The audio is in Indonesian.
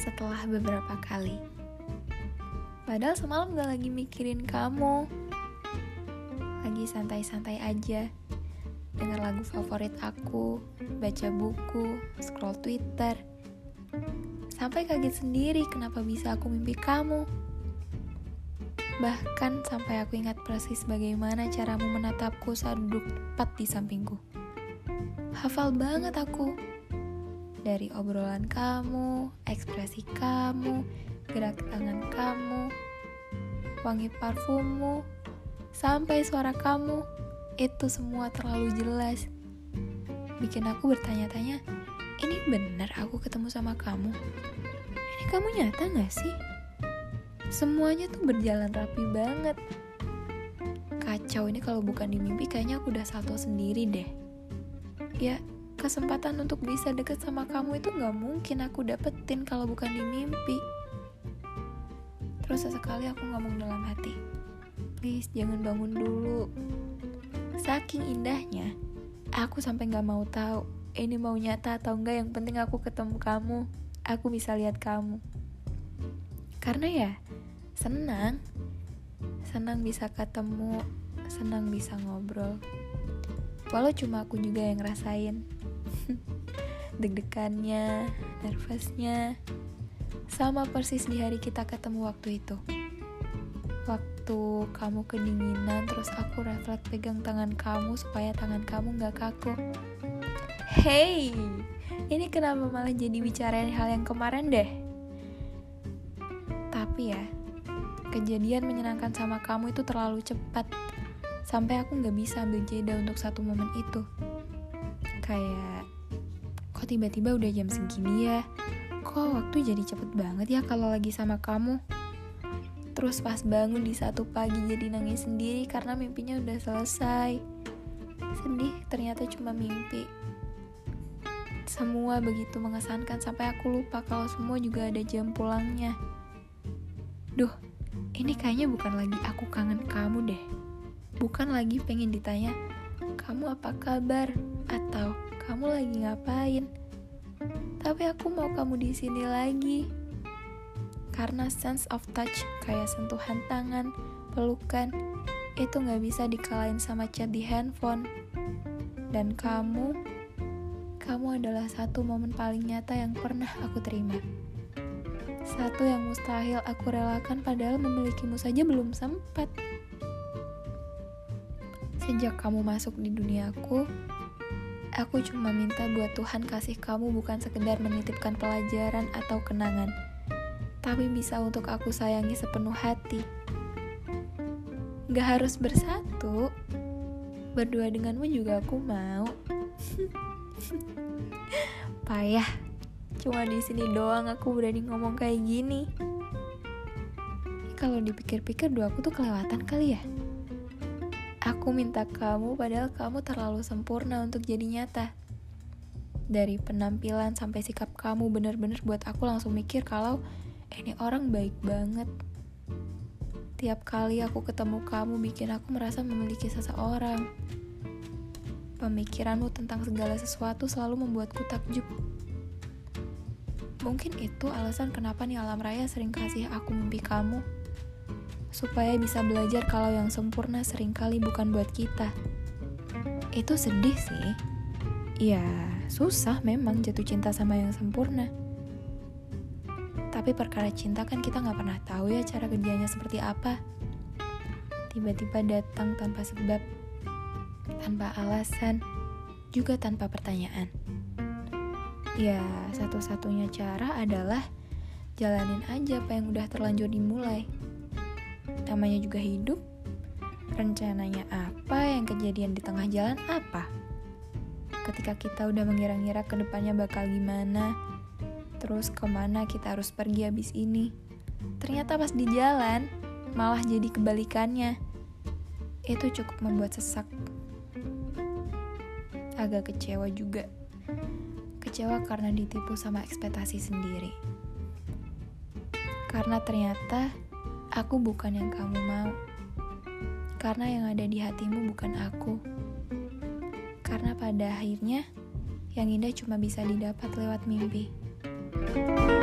setelah beberapa kali. Padahal semalam gak lagi mikirin kamu. Lagi santai-santai aja. Dengar lagu favorit aku, baca buku, scroll Twitter. Sampai kaget sendiri kenapa bisa aku mimpi kamu. Bahkan sampai aku ingat persis bagaimana caramu menatapku saat duduk tepat di sampingku. Hafal banget aku. Dari obrolan kamu, ekspresi kamu, gerak tangan kamu, wangi parfummu, sampai suara kamu, itu semua terlalu jelas. Bikin aku bertanya-tanya, ini benar aku ketemu sama kamu? Ini kamu nyata gak sih? Semuanya tuh berjalan rapi banget. Kacau ini kalau bukan di mimpi kayaknya aku udah salto sendiri deh. Ya, kesempatan untuk bisa deket sama kamu itu gak mungkin aku dapetin kalau bukan di mimpi. Terus sesekali aku ngomong dalam hati, please jangan bangun dulu. Saking indahnya, aku sampai gak mau tahu ini mau nyata atau enggak. Yang penting aku ketemu kamu, aku bisa lihat kamu. Karena ya, senang, senang bisa ketemu, senang bisa ngobrol. Walau cuma aku juga yang ngerasain deg-degannya, nervousnya, sama persis di hari kita ketemu waktu itu. Waktu kamu kedinginan, terus aku refleks pegang tangan kamu supaya tangan kamu gak kaku. Hey, ini kenapa malah jadi bicarain hal yang kemarin deh? Tapi ya, kejadian menyenangkan sama kamu itu terlalu cepat. Sampai aku gak bisa ambil jeda untuk satu momen itu. Kayak kok tiba-tiba udah jam segini ya? Kok waktu jadi cepet banget ya kalau lagi sama kamu? Terus pas bangun di satu pagi jadi nangis sendiri karena mimpinya udah selesai. Sedih ternyata cuma mimpi. Semua begitu mengesankan sampai aku lupa kalau semua juga ada jam pulangnya. Duh, ini kayaknya bukan lagi aku kangen kamu deh. Bukan lagi pengen ditanya, kamu apa kabar? Atau kamu lagi ngapain? Tapi aku mau kamu di sini lagi. Karena sense of touch kayak sentuhan tangan, pelukan, itu nggak bisa dikalahin sama chat di handphone. Dan kamu, kamu adalah satu momen paling nyata yang pernah aku terima. Satu yang mustahil aku relakan padahal memilikimu saja belum sempat. Sejak kamu masuk di duniaku, Aku cuma minta buat Tuhan kasih kamu bukan sekedar menitipkan pelajaran atau kenangan, tapi bisa untuk aku sayangi sepenuh hati. Gak harus bersatu, berdua denganmu juga aku mau. Payah, cuma di sini doang aku berani ngomong kayak gini. Kalau dipikir-pikir dua aku tuh kelewatan kali ya. Aku minta kamu padahal kamu terlalu sempurna untuk jadi nyata. Dari penampilan sampai sikap kamu bener-bener buat aku langsung mikir kalau ini orang baik banget. Tiap kali aku ketemu kamu bikin aku merasa memiliki seseorang. Pemikiranmu tentang segala sesuatu selalu membuatku takjub. Mungkin itu alasan kenapa nih alam raya sering kasih aku mimpi kamu supaya bisa belajar kalau yang sempurna sering kali bukan buat kita. Itu sedih sih. Ya, susah memang jatuh cinta sama yang sempurna. Tapi perkara cinta kan kita nggak pernah tahu ya cara kerjanya seperti apa. Tiba-tiba datang tanpa sebab, tanpa alasan, juga tanpa pertanyaan. Ya, satu-satunya cara adalah jalanin aja apa yang udah terlanjur dimulai namanya juga hidup. Rencananya apa, yang kejadian di tengah jalan apa? Ketika kita udah mengira-ngira ke depannya bakal gimana, terus ke mana kita harus pergi habis ini. Ternyata pas di jalan, malah jadi kebalikannya. Itu cukup membuat sesak. Agak kecewa juga. Kecewa karena ditipu sama ekspektasi sendiri. Karena ternyata Aku bukan yang kamu mau. Karena yang ada di hatimu bukan aku. Karena pada akhirnya yang indah cuma bisa didapat lewat mimpi. thank you